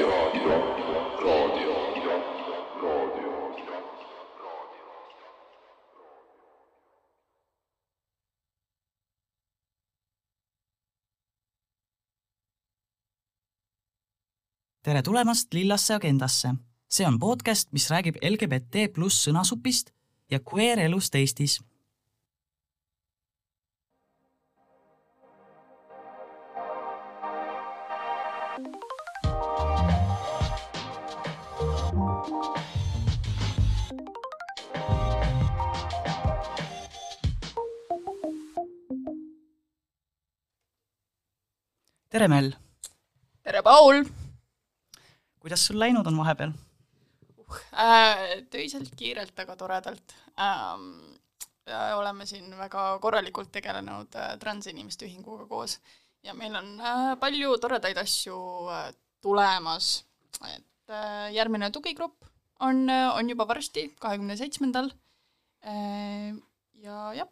raadio, raadio, raadio. tere tulemast Lillasse agendasse. see on podcast, mis räägib LGBT pluss sõnasupist ja queer elust Eestis tere, Mel! tere, Paul! kuidas sul läinud on vahepeal uh,? Töiselt, kiirelt, aga toredalt ähm,. oleme siin väga korralikult tegelenud äh, transinimeste ühinguga koos ja meil on äh, palju toredaid asju äh, tulemas, et äh, järgmine tugigrupp on, on juba varsti, kahekümne seitsmendal ja jah.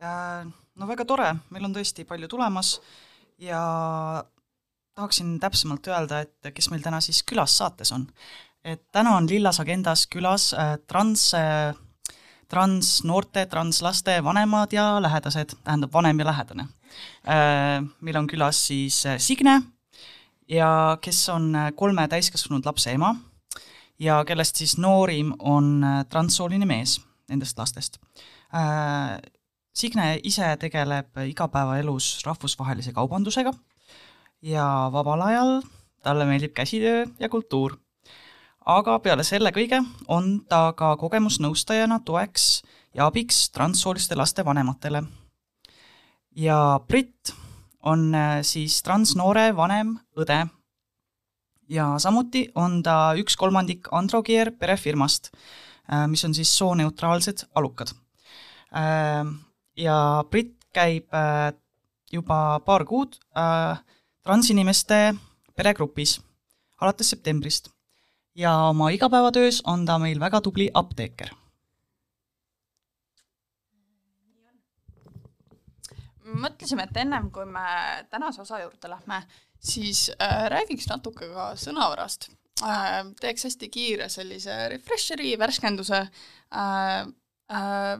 No väga tore, meil on tõesti palju tulemas ja tahaksin täpsemalt öelda, et kes meil täna siis külas saates on. et täna on Lillas Agendas külas äh, trans äh,, transnoorte, translaste vanemad ja lähedased, tähendab vanem ja lähedane äh,. meil on külas siis äh, Signe ja kes on äh, kolme täiskasvanud lapse ema ja kellest siis noorim on äh, transsooline mees nendest lastest äh,. Signe ise tegeleb igapäevaelus rahvusvahelise kaubandusega ja vabal ajal talle meeldib käsitöö ja kultuur. aga peale selle kõige on ta ka kogemusnõustajana toeks ja abiks transsooliste laste vanematele. ja Brit on äh, siis transnoore vanem õde. ja samuti on ta üks kolmandik Androgear perefirmast, äh, mis on siis sooneutraalsed alukad. Äh, ja Brit käib juba paar kuud äh, transinimeste peregrupis alates septembrist ja oma igapäevatöös on ta meil väga tubli apteeker. mõtlesime, et ennem kui me tänase osa juurde lähme, siis äh, räägiks natuke ka sõnavarast äh,. teeks hästi kiire sellise refresheri, värskenduse äh,. Äh,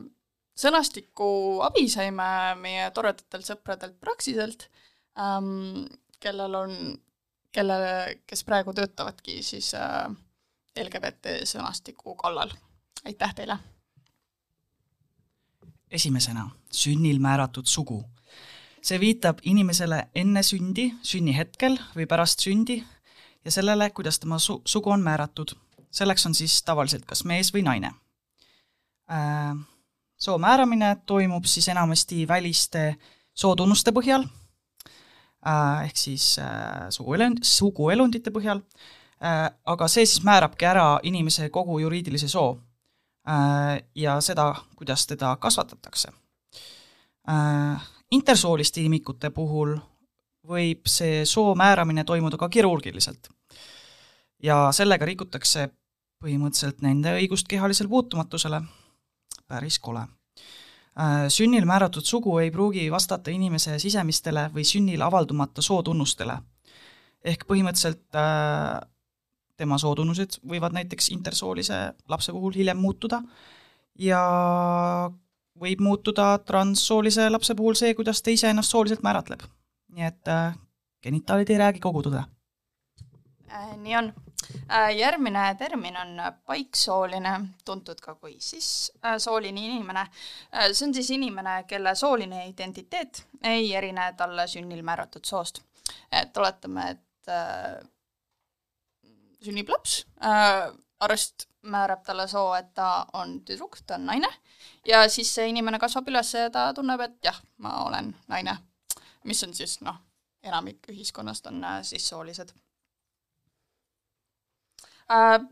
sõnastiku abi saime meie toredatelt sõpradelt Praxiselt ähm, kellel on, kellele, kes praegu töötavadki siis äh, LGBT sõnastiku kallal. aitäh teile! esimesena, sünnil määratud sugu. see viitab inimesele enne sündi, sünnihetkel või pärast sündi ja sellele, kuidas tema su-, sugu on määratud. selleks on siis tavaliselt kas mees või naine äh,. Soo määramine toimub siis enamasti väliste sootunnuste põhjal Äh, ehk siis äh, suguelund, suguelundite põhjal, äh, aga see siis määrabki ära inimese kogu juriidilise soo ja seda, kuidas teda kasvatatakse. Intersooliste imikute puhul võib see soo määramine toimuda ka kirurgiliselt. ja sellega rikutakse põhimõtteliselt nende õigust kehalisele puutumatusele, päris kole Äh, sünnil määratud sugu ei pruugi vastata inimese sisemistele või sünnil avaldumata sootunnustele. ehk põhimõtteliselt äh, tema sootunnused võivad näiteks intersoolise lapse puhul hiljem muutuda ja võib muutuda transsoolise lapse puhul see, kuidas ta ise ennast sooliselt määratleb. nii et äh, genitaalid ei räägi kogu tõde äh,. nii on järgmine termin on paiksooline, tuntud ka kui siis äh, inimene. Äh, see on siis inimene, kelle sooline identiteet ei erine talle sünnil määratud soost. et oletame, et äh, sünnib laps äh,, arst määrab talle soo, et ta on tüdruk, ta on naine, ja siis see inimene kasvab üles ja ta tunneb, et jah, ma olen naine. mis on siis noh, enamik ühiskonnast on äh, siis soolised Äh,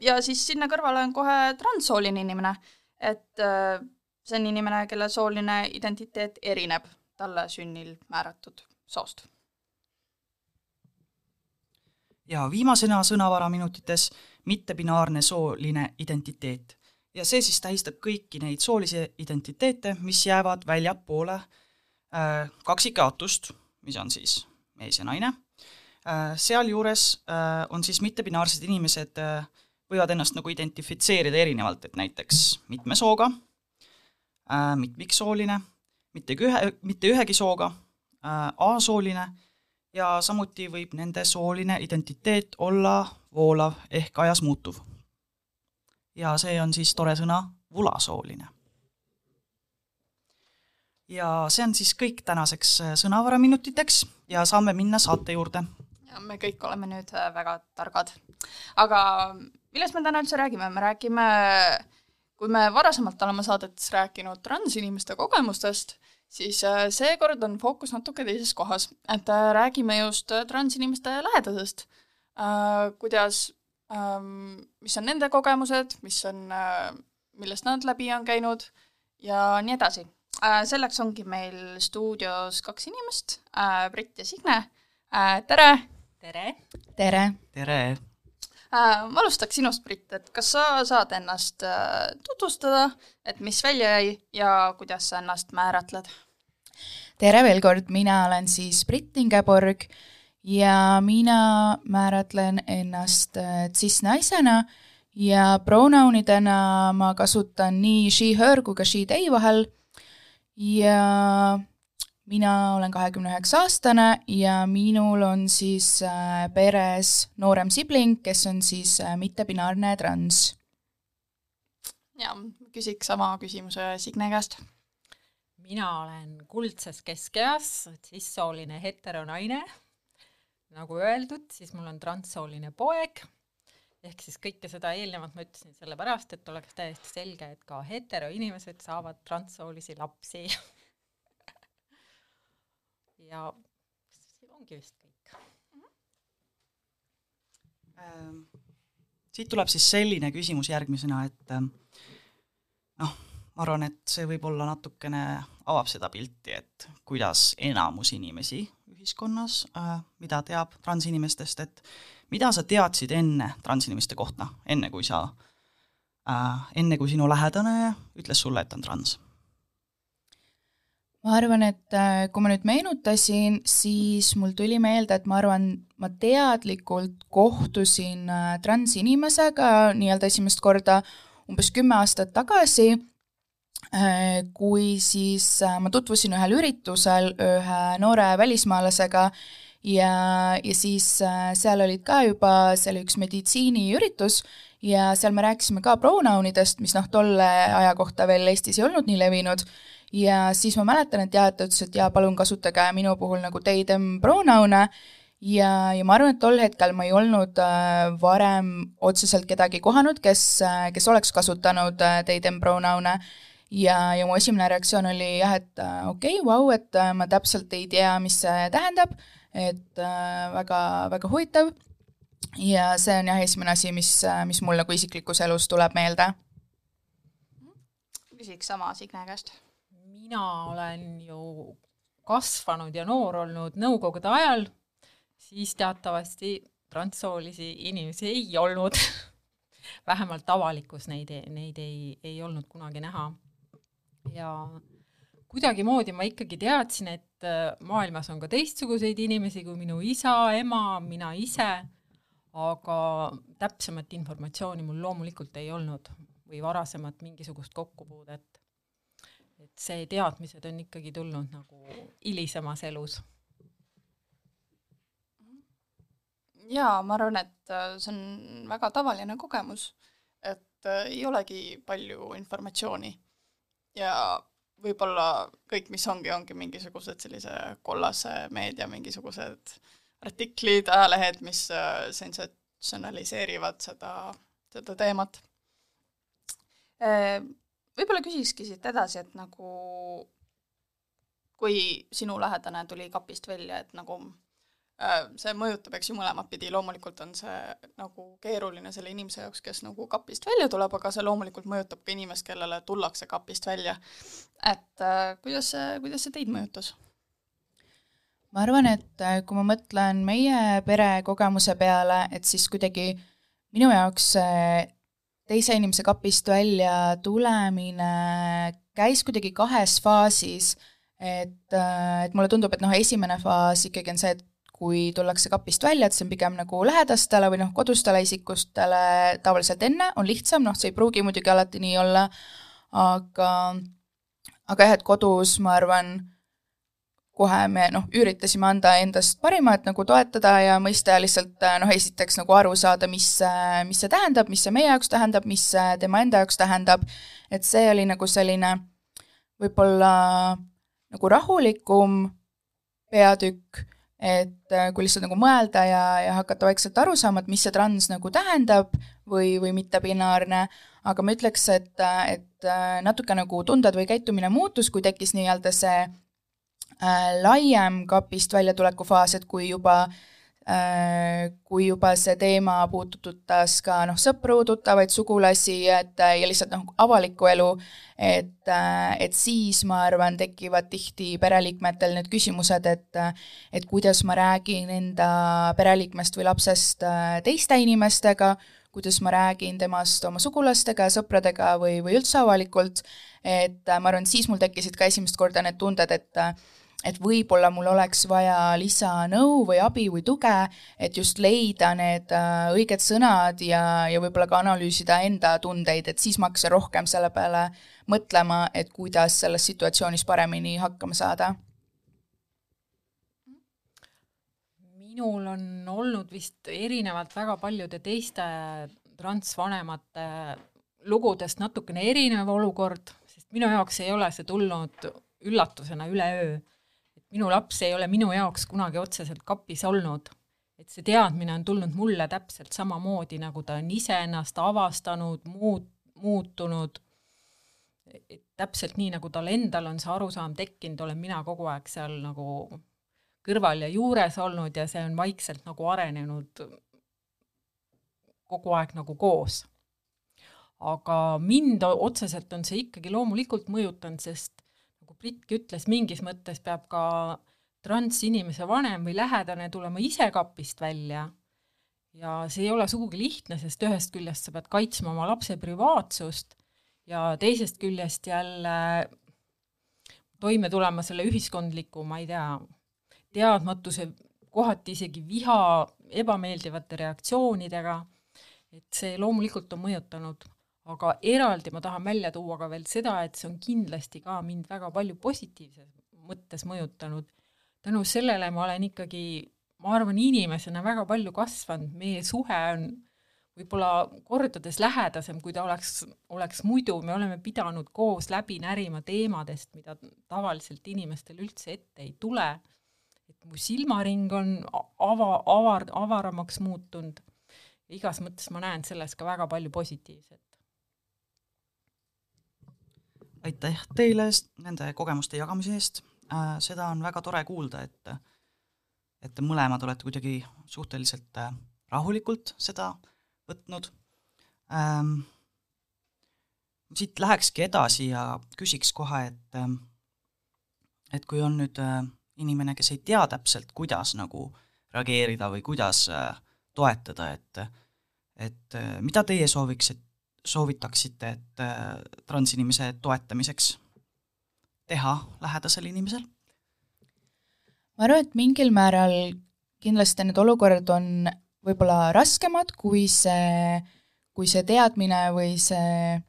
ja siis sinna kõrvale on kohe transsooline inimene, et äh, see on inimene, kelle sooline identiteet erineb talle sünnil määratud soost. ja viimasena sõnavaraminutites mittebinaarne sooline identiteet. ja see siis tähistab kõiki neid soolisi identiteete, mis jäävad väljapoole äh, kaksikjaotust, mis on siis mees ja naine Äh, sealjuures äh, on siis mittepinaarsed inimesed, äh, võivad ennast nagu identifitseerida erinevalt, et näiteks mitme sooga, mitmiksooline, mitte ühe, mitte ühegi sooga, asooline ja samuti võib nende sooline identiteet olla voolav ehk ajas muutuv. ja see on siis tore sõna vulasooline. ja see on siis kõik tänaseks sõnavaraminutiteks ja saame minna saate juurde ja me kõik oleme nüüd äh, väga targad. aga millest me täna üldse räägime, me räägime, kui me varasemalt oleme saadetes rääkinud transinimeste kogemustest, siis äh, seekord on fookus natuke teises kohas, et äh, räägime just transinimeste lähedasest, kuidas, ähm, mis on nende kogemused, mis on, millest nad läbi on käinud ja nii edasi. selleks ongi meil stuudios kaks inimest, Brit ja Signe. tere! Tere! tere! tere! Äh, ma alustaks sinust, Brit, et kas sa saad ennast äh, tutvustada, et mis välja jäi ja kuidas sa ennast määratled? tere veel kord, mina olen siis Brit Ingeborg ja mina määratlen ennast äh, cis-naisena ja pronounidena ma kasutan nii she, her kui ka she, they vahel ja mina olen kahekümne üheksa aastane ja minul on siis äh, peres noorem sibling, kes on siis äh, mittebinaarne trans. ja küsiks sama küsimuse Signe käest. mina olen kuldses keskeas, sissooline heteronaine. nagu öeldud, siis mul on transsooline poeg ehk siis kõike seda eelnevalt ma ütlesin sellepärast, et oleks täiesti selge, et ka heteroinimesed saavad transsoolisi lapsi ja ongi vist kõik mm. -hmm. siit tuleb siis selline küsimus järgmisena, et ähm, noh, ma arvan, et see võib-olla natukene avab seda pilti, et kuidas enamus inimesi ühiskonnas, äh, mida teab transinimestest, et mida sa teadsid enne transinimeste kohta, enne kui sa, äh, enne kui sinu lähedane ütles sulle, et on trans ma arvan, et äh, kui ma nüüd meenutasin, siis mul tuli meelde, et ma arvan, ma teadlikult kohtusin äh, transinimesega nii-öelda esimest korda umbes kümme aastat tagasi, äh, kui siis ma tutvusin ühel üritusel ühe noore välismaalasega ja, ja siis seal olid ka juba, see oli üks meditsiiniüritus ja seal me rääkisime ka pronounidest, mis noh, tolle aja kohta veel Eestis ei olnud nii levinud ja siis ma mäletan, et jah, et ta ütles, et jaa, palun kasutage minu puhul nagu they, them pronoun'e. Ja, ja ma arvan, et tol hetkel ma ei olnud äh, varem otseselt kedagi kohanud, kes äh,, kes oleks kasutanud äh, they, them pronoun'e. Ja, ja mu esimene reaktsioon oli jah, et äh, okei okay,, vau, et äh, ma täpselt ei tea, mis see tähendab, et äh, väga, väga huvitav. Ja see on jah, esimene asi, mis, äh, mis mul nagu isiklikus elus tuleb meelde. küsiks sama Signe käest mina olen ju kasvanud ja noor olnud nõukogude ajal, siis teatavasti transsoolisi inimesi ei olnud. Vähemalt avalikkus neid, neid ei, ei olnud kunagi näha. ja kuidagimoodi ma ikkagi teadsin, et äh, maailmas on ka teistsuguseid inimesi kui minu isa, ema, mina ise, aga täpsemat informatsiooni mul loomulikult ei olnud või varasemat mingisugust kokkupuudet et see teadmised on ikkagi tulnud nagu hilisemas elus. jaa, ma arvan, et äh, see on väga tavaline kogemus, et äh, ei olegi palju informatsiooni ja võib-olla kõik, mis ongi, ongi mingisugused sellise kollase meedia mingisugused artiklid, ajalehed, mis äh, sensatsionaliseerivad seda, seda teemat võib-olla küsikski siit edasi, et nagu kui sinu lähedane tuli kapist välja, et nagu äh, see mõjutab, eks ju, mõlemat pidi, loomulikult on see nagu keeruline selle inimese jaoks, kes nagu kapist välja tuleb, aga see loomulikult mõjutab ka inimest, kellele tullakse kapist välja. et äh, kuidas see, kuidas see teid mõjutas? ma arvan, et äh, kui ma mõtlen meie pere kogemuse peale, et siis kuidagi minu jaoks teise inimese kapist välja tulemine käis kuidagi kahes faasis, et, et mulle tundub, et noh, esimene faas ikkagi on see, et kui tullakse kapist välja, et see on pigem nagu lähedastele või noh, kodustele isikustele tavaliselt enne on lihtsam, noh, see ei pruugi muidugi alati nii olla, aga aga jah, et kodus ma arvan, kohe me noh, üritasime anda endast parima, et nagu toetada ja mõista ja lihtsalt noh, esiteks nagu aru saada, mis, mis see tähendab, mis see meie jaoks tähendab, mis tema enda jaoks tähendab, et see oli nagu selline võib-olla nagu rahulikum peatükk, et kui lihtsalt nagu mõelda ja, ja hakata vaikselt aru saama, et mis see trans nagu tähendab või, või mittebinaarne, aga ma ütleks, et, et natuke nagu tunded või käitumine muutus, kui tekkis nii-öelda see äh, laiem kapist väljatuleku faas, et kui juba äh, kui juba see teema puudutas ka noh, sõpru, tuttavaid, sugulasi, et ja lihtsalt noh, avalikku elu, et, et siis ma arvan, tekivad tihti pereliikmetel need küsimused, et et kuidas ma räägin enda pereliikmest või lapsest äh, teiste inimestega, kuidas ma räägin temast oma sugulastega, sõpradega või, või üldse avalikult, et ma arvan, siis mul tekkisid ka esimest korda need tunded, et et võib-olla mul oleks vaja lisanõu või abi või tuge, et just leida need äh, õiged sõnad ja, ja võib-olla ka analüüsida enda tundeid, et siis ma hakkasin rohkem selle peale mõtlema, et kuidas selles situatsioonis paremini hakkama saada. Minul on olnud vist erinevalt väga paljude teiste transvanemate lugudest natukene erinev olukord, sest minu jaoks ei ole see tulnud üllatusena üleöö minu laps ei ole minu jaoks kunagi otseselt kapis olnud. et see teadmine on tulnud mulle täpselt samamoodi, nagu ta on iseennast avastanud, muut-, muutunud, et täpselt nii, nagu tal endal on see arusaam tekkinud, olen mina kogu aeg seal nagu kõrval ja juures olnud ja see on vaikselt nagu arenenud kogu aeg nagu koos. aga mind otseselt on see ikkagi loomulikult mõjutanud, sest nagu Britki ütles, mingis mõttes peab ka transinimese vanem või lähedane tulema ise kapist välja ja see ei ole sugugi lihtne, sest ühest küljest sa pead kaitsma oma lapse privaatsust ja teisest küljest jälle toime tulema selle ühiskondliku, ma ei tea, teadmatuse, kohati isegi viha, ebameeldivate reaktsioonidega, et see loomulikult on mõjutanud aga eraldi ma tahan välja tuua ka veel seda, et see on kindlasti ka mind väga palju positiivses mõttes mõjutanud. tänu sellele ma olen ikkagi, ma arvan, inimesena väga palju kasvanud, meie suhe on võib-olla kordades lähedasem, kui ta oleks, oleks muidu, me oleme pidanud koos läbi närima teemadest, mida tavaliselt inimestel üldse ette ei tule. Et mu silmaring on ava, avar, avaramaks muutunud. igas mõttes ma näen selles ka väga palju positiivset aitäh teile nende kogemuste jagamise eest äh,, seda on väga tore kuulda, et et te mõlemad olete kuidagi suhteliselt äh, rahulikult seda võtnud ähm,. siit lähekski edasi ja küsiks kohe, et äh, et kui on nüüd äh, inimene, kes ei tea täpselt, kuidas nagu reageerida või kuidas äh, toetada, et et äh, mida teie sooviksite soovitaksite, et äh, transinimese toetamiseks teha lähedasel inimesel? ma arvan, et mingil määral kindlasti need olukorrad on võib-olla raskemad, kui see, kui see teadmine või see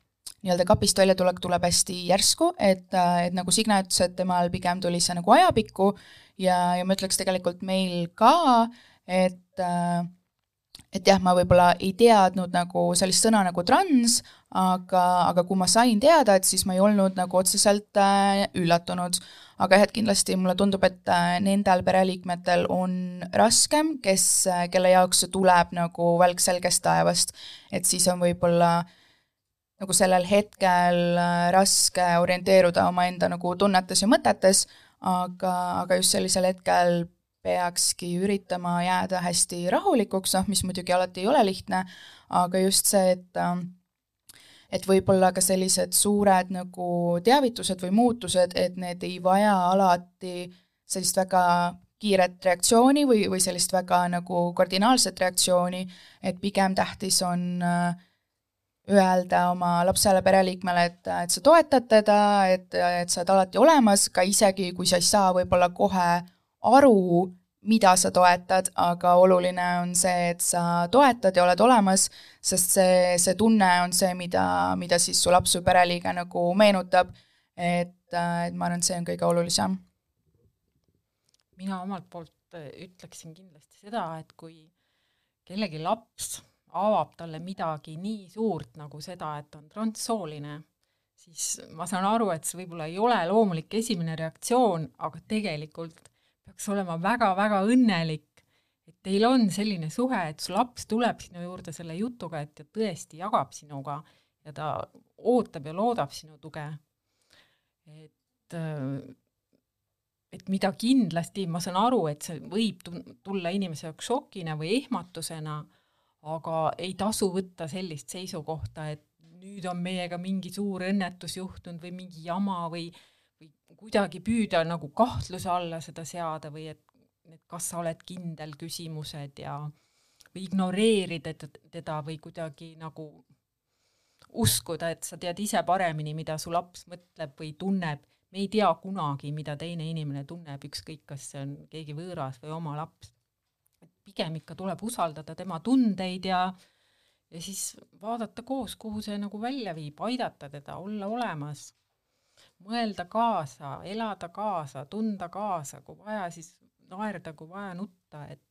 nii-öelda kapist väljatulek tuleb hästi järsku, et, et nagu Signe ütles, et temal pigem tuli see nagu ajapikku ja, ja ma ütleks tegelikult meil ka, et äh, et jah, ma võib-olla ei teadnud nagu sellist sõna nagu trans, aga, aga kui ma sain teada, et siis ma ei olnud nagu otseselt äh, üllatunud. aga jah, et kindlasti mulle tundub, et äh, nendel pereliikmetel on raskem, kes äh,, kelle jaoks see tuleb nagu välk selgest taevast, et siis on võib-olla nagu sellel hetkel äh, raske orienteeruda omaenda nagu tunnetes ja mõtetes, aga, aga just sellisel hetkel peakski üritama jääda hästi rahulikuks, noh, mis muidugi alati ei ole lihtne, aga just see, et ähm, et võib-olla ka sellised suured nagu teavitused või muutused, et need ei vaja alati sellist väga kiiret reaktsiooni või, või sellist väga nagu kardinaalset reaktsiooni, et pigem tähtis on äh, öelda oma lapsele, pereliikmele, et, et sa toetad teda, et, et sa oled alati olemas, ka isegi kui sa ei saa võib-olla kohe aru, mida sa toetad, aga oluline on see, et sa toetad ja oled olemas, sest see, see tunne on see, mida, mida siis su laps või pereliige nagu meenutab, et, et ma arvan, et see on kõige olulisem. mina omalt poolt ütleksin kindlasti seda, et kui kellegi laps avab talle midagi nii suurt nagu seda, et on transsooline, siis ma saan aru, et see võib-olla ei ole loomulik esimene reaktsioon, aga tegelikult peaks olema väga-väga õnnelik, et teil on selline suhe, et su laps tuleb sinu juurde selle jutuga, et ta tõesti jagab sinuga ja ta ootab ja loodab sinu tuge. et, et mida kindlasti, ma saan aru, et see võib tulla inimese jaoks šokina või ehmatusena, aga ei tasu võtta sellist seisukohta, et nüüd on meiega mingi suur õnnetus juhtunud või mingi jama või või kuidagi püüda nagu kahtluse alla seda seada või et, et kas sa oled kindel küsimused ja või ignoreerida teda või kuidagi nagu uskuda, et sa tead ise paremini, mida su laps mõtleb või tunneb. me ei tea kunagi, mida teine inimene tunneb, ükskõik, kas see on keegi võõras või oma laps. Pigem ikka tuleb usaldada tema tundeid ja ja siis vaadata koos, kuhu see nagu välja viib, aidata teda, olla olemas mõelda kaasa, elada kaasa, tunda kaasa, kui vaja, siis naerda, kui vaja, nutta, et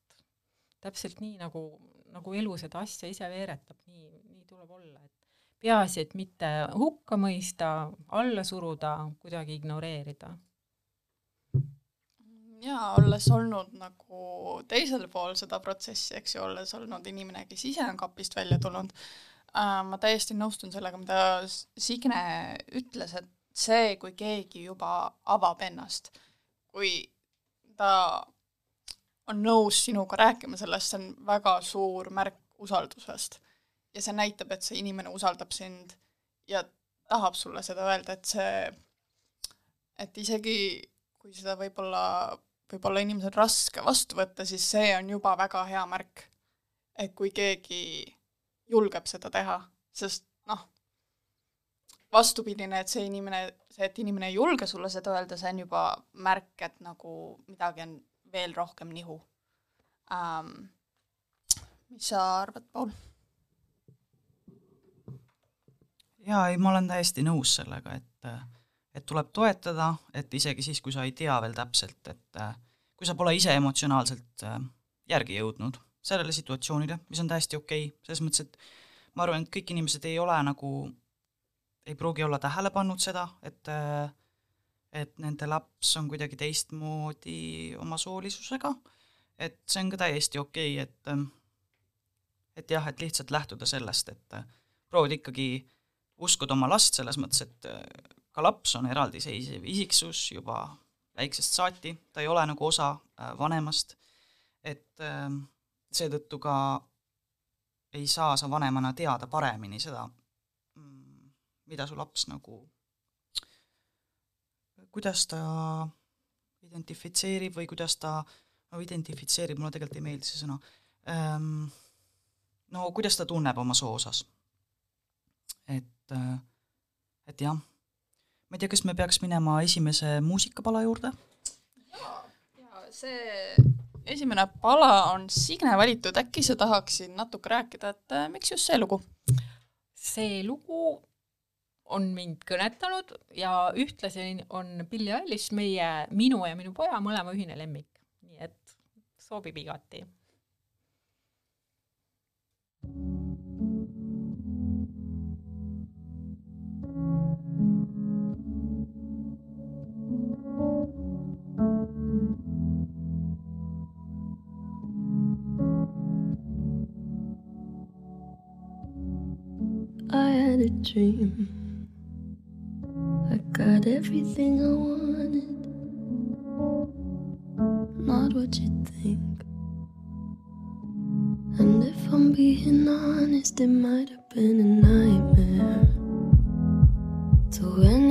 täpselt nii, nagu, nagu elu seda asja ise veeretab, nii, nii tuleb olla, et peaasi, et mitte hukka mõista, alla suruda, kuidagi ignoreerida. Jaa, olles olnud nagu teisel pool seda protsessi, eks ju, olles olnud inimene, kes ise on kapist välja tulnud äh,, ma täiesti nõustun sellega, mida Signe ütles, et see, kui keegi juba avab ennast, kui ta on nõus sinuga rääkima sellest, see on väga suur märk usaldusest. ja see näitab, et see inimene usaldab sind ja tahab sulle seda öelda, et see, et isegi kui seda võib-olla, võib-olla inimesel raske vastu võtta, siis see on juba väga hea märk. et kui keegi julgeb seda teha, sest noh, vastupidine, et see inimene, see, et inimene ei julge sulle seda öelda, see on juba märk, et nagu midagi on veel rohkem nihu ähm,. mis sa arvad, Paul? jaa, ei, ma olen täiesti nõus sellega, et et tuleb toetada, et isegi siis, kui sa ei tea veel täpselt, et kui sa pole ise emotsionaalselt järgi jõudnud sellele situatsioonile, mis on täiesti okei okay., selles mõttes, et ma arvan, et kõik inimesed ei ole nagu ei pruugi olla tähele pannud seda, et et nende laps on kuidagi teistmoodi oma soolisusega, et see on ka täiesti okei okay,, et et jah, et lihtsalt lähtuda sellest, et proovida ikkagi uskuda oma last selles mõttes, et ka laps on eraldiseisev isiksus juba väiksest saati, ta ei ole nagu osa vanemast, et seetõttu ka ei saa sa vanemana teada paremini seda, mida su laps nagu, kuidas ta identifitseerib või kuidas ta, no identifitseerib, mulle tegelikult ei meeldi see sõna ähm,, no kuidas ta tunneb oma soo osas. et, äh, et jah, ma ei tea, kas me peaks minema esimese muusikapala juurde? jaa, see esimene pala on Signe valitud, äkki sa tahaksid natuke rääkida, et äh, miks just see lugu? see lugu on mind kõnetanud ja ühtlasi on Billie Eilish meie, minu ja minu poja mõlema ühine lemmik, nii et sobib igati. I had a dream I got everything I wanted, not what you think. And if I'm being honest, it might have been a nightmare to anyone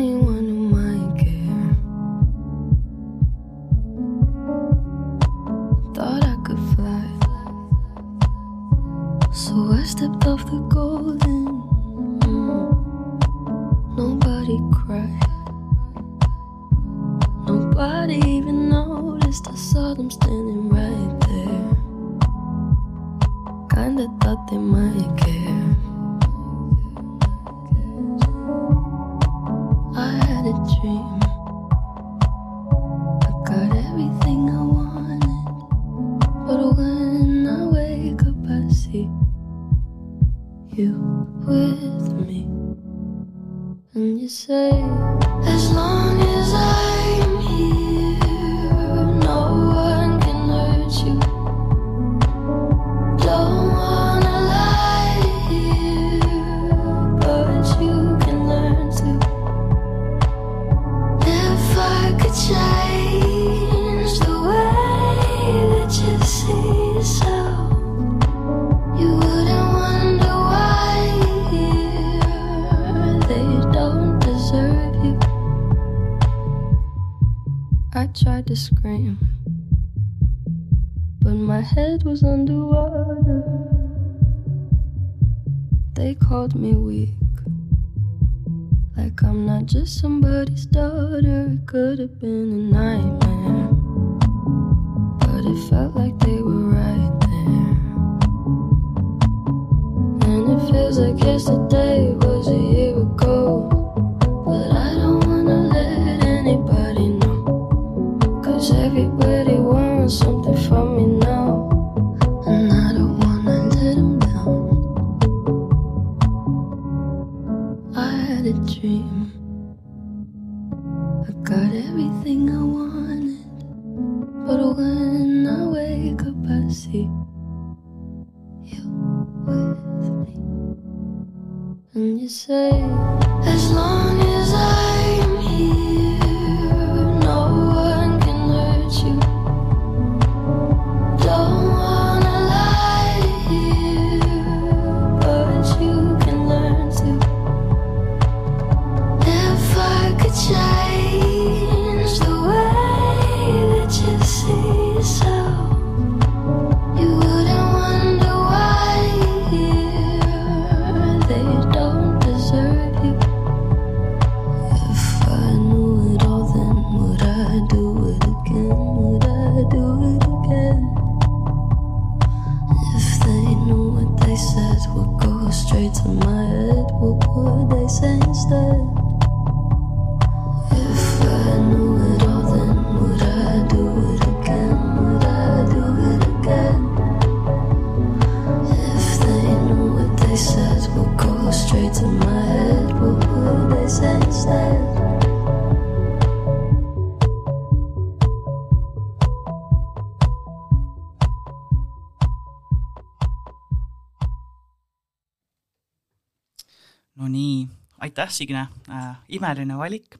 aitäh, Signe. Äh,, imeline valik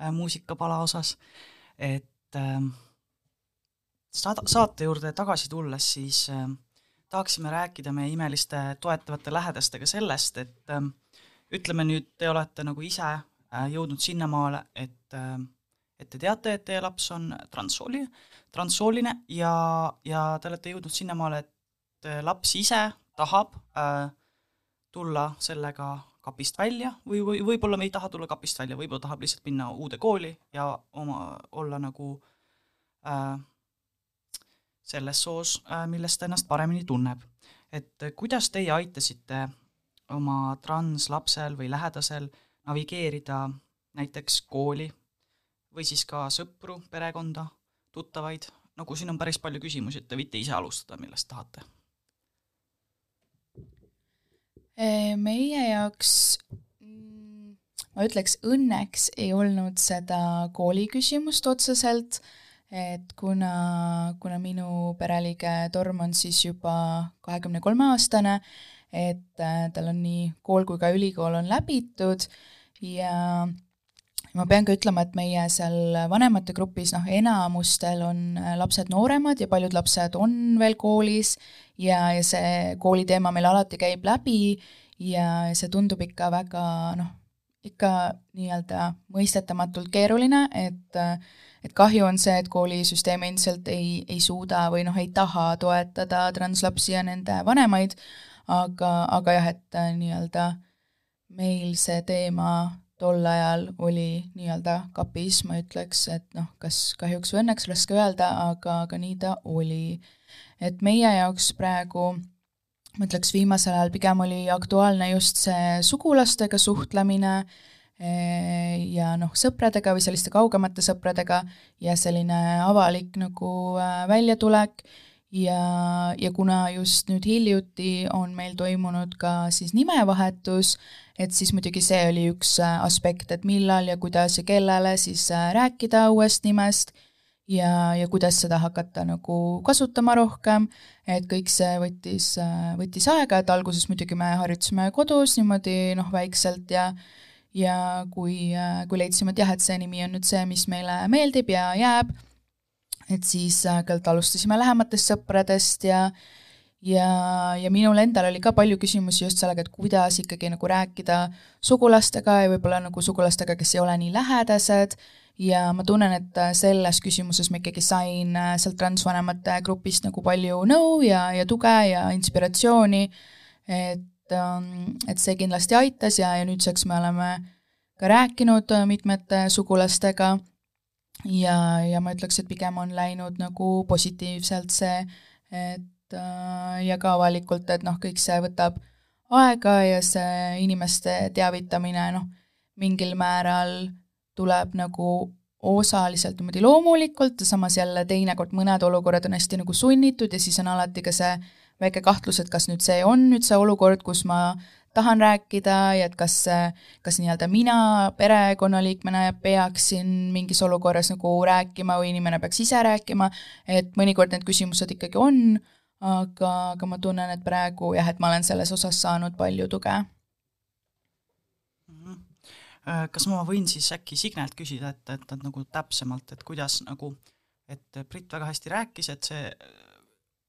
äh, muusikapala osas, et äh, saada, saate juurde tagasi tulles, siis äh, tahaksime rääkida meie imeliste toetavate lähedastega sellest, et äh, ütleme nüüd, te olete nagu ise äh, jõudnud sinnamaale, et äh, et te teate, et teie laps on transsooli, transsooline ja, ja te olete jõudnud sinnamaale, et äh, laps ise tahab äh, tulla sellega kapist välja või, või võib-olla me ei taha tulla kapist välja, võib-olla tahab lihtsalt minna uude kooli ja oma, olla nagu äh, selles soos äh,, milles ta ennast paremini tunneb. et kuidas teie aitasite oma translapsel või lähedasel navigeerida näiteks kooli või siis ka sõpru, perekonda, tuttavaid, nagu siin on päris palju küsimusi, et te võite ise alustada, millest tahate meie jaoks mm, ma ütleks, õnneks ei olnud seda kooli küsimust otseselt, et kuna, kuna minu pereliige Torm on siis juba kahekümne kolme aastane, et äh, tal on nii kool kui ka ülikool on läbitud ja ma pean ka ütlema, et meie seal vanemate grupis noh, enamustel on äh, lapsed nooremad ja paljud lapsed on veel koolis ja, ja see kooliteema meil alati käib läbi ja see tundub ikka väga noh, ikka nii-öelda mõistetamatult keeruline, et et kahju on see, et koolisüsteem endiselt ei, ei suuda või noh, ei taha toetada translapsi ja nende vanemaid, aga, aga jah, et nii-öelda meil see teema tol ajal oli nii-öelda kapis, ma ütleks, et noh, kas kahjuks või õnneks, raske öelda, aga, aga nii ta oli. et meie jaoks praegu ma ütleks, viimasel ajal pigem oli aktuaalne just see sugulastega suhtlemine eh, ja noh, sõpradega või selliste kaugemate sõpradega ja selline avalik nagu äh, väljatulek ja, ja kuna just nüüd hiljuti on meil toimunud ka siis nimevahetus, et siis muidugi see oli üks äh, aspekt, et millal ja kuidas ja kellele siis äh, rääkida uuest nimest ja, ja kuidas seda hakata nagu kasutama rohkem, et kõik see võttis, võttis aega, et alguses muidugi me harjutasime kodus niimoodi noh, väikselt ja ja kui, kui leidsime, et jah, et see nimi on nüüd see, mis meile meeldib ja jääb, et siis kõigepealt alustasime lähematest sõpradest ja ja, ja minul endal oli ka palju küsimusi just sellega, et kuidas ikkagi nagu rääkida sugulastega ja võib-olla nagu sugulastega, kes ei ole nii lähedased. Ja ma tunnen, et äh, selles küsimuses ma ikkagi sain äh, sealt transvanemate grupist nagu palju nõu ja, ja tuge ja inspiratsiooni, et, ähm, et see kindlasti aitas ja, ja nüüdseks me oleme ka rääkinud äh, mitmete sugulastega ja, ja ma ütleks, et pigem on läinud nagu positiivselt see, et ja ka avalikult, et noh, kõik see võtab aega ja see inimeste teavitamine noh, mingil määral tuleb nagu osaliselt niimoodi loomulikult, samas jälle teinekord mõned olukorrad on hästi nagu sunnitud ja siis on alati ka see väike kahtlus, et kas nüüd see on nüüd see olukord, kus ma tahan rääkida ja et kas, kas nii-öelda mina perekonnaliikmena peaksin mingis olukorras nagu rääkima või inimene peaks ise rääkima, et mõnikord need küsimused ikkagi on, aga, aga ma tunnen, et praegu jah, et ma olen selles osas saanud palju tuge. Äh, kas ma võin siis äkki Signelt küsida, et, et, et nagu täpsemalt, et kuidas nagu, et Brit väga hästi rääkis, et see,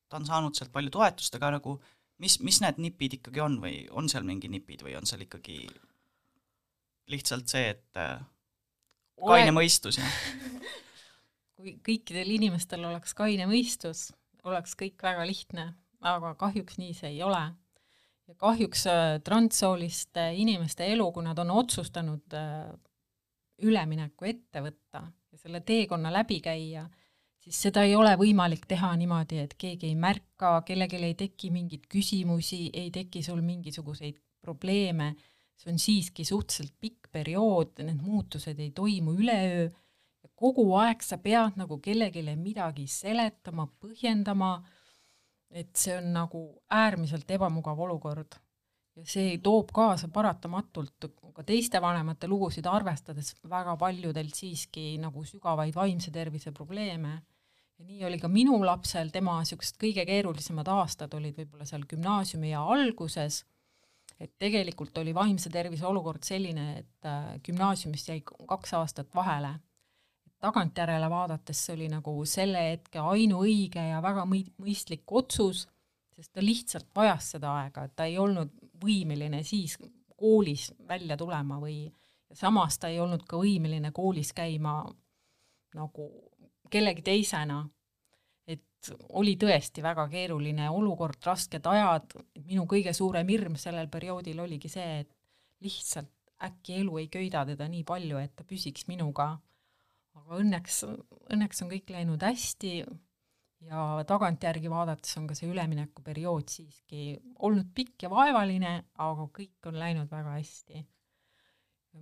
ta on saanud sealt palju toetust, aga nagu mis, mis need nipid ikkagi on või on seal mingi nipid või on seal ikkagi lihtsalt see, et äh, kaine mõistus ja kui kõikidel inimestel oleks kaine mõistus, oleks kõik väga lihtne, aga kahjuks nii see ei ole. Ja kahjuks äh, transsooliste inimeste elu, kui nad on otsustanud äh, ülemineku ette võtta ja selle teekonna läbi käia, siis seda ei ole võimalik teha niimoodi, et keegi ei märka, kellelgi ei teki mingeid küsimusi, ei teki sul mingisuguseid probleeme, see on siiski suhteliselt pikk periood, need muutused ei toimu üleöö. Kogu aeg sa pead nagu kellelegi midagi seletama, põhjendama et see on nagu äärmiselt ebamugav olukord ja see toob kaasa paratamatult ka teiste vanemate lugusid arvestades väga paljudel siiski nagu sügavaid vaimse tervise probleeme. ja nii oli ka minu lapsel, tema niisugused kõige keerulisemad aastad olid võib-olla seal gümnaasiumi ja alguses, et tegelikult oli vaimse tervise olukord selline, et äh, gümnaasiumist jäi kaks aastat vahele tagantjärele vaadates see oli nagu selle hetke ainuõige ja väga mõistlik otsus, sest ta lihtsalt vajas seda aega, et ta ei olnud võimeline siis koolis välja tulema või samas ta ei olnud ka võimeline koolis käima nagu kellegi teisena. et oli tõesti väga keeruline olukord, rasked ajad, minu kõige suurem hirm sellel perioodil oligi see, et lihtsalt äkki elu ei köida teda nii palju, et ta püsiks minuga. Aga õnneks, õnneks on kõik läinud hästi ja tagantjärgi vaadates on ka see üleminekuperiood siiski olnud pikk ja vaevaline, aga kõik on läinud väga hästi.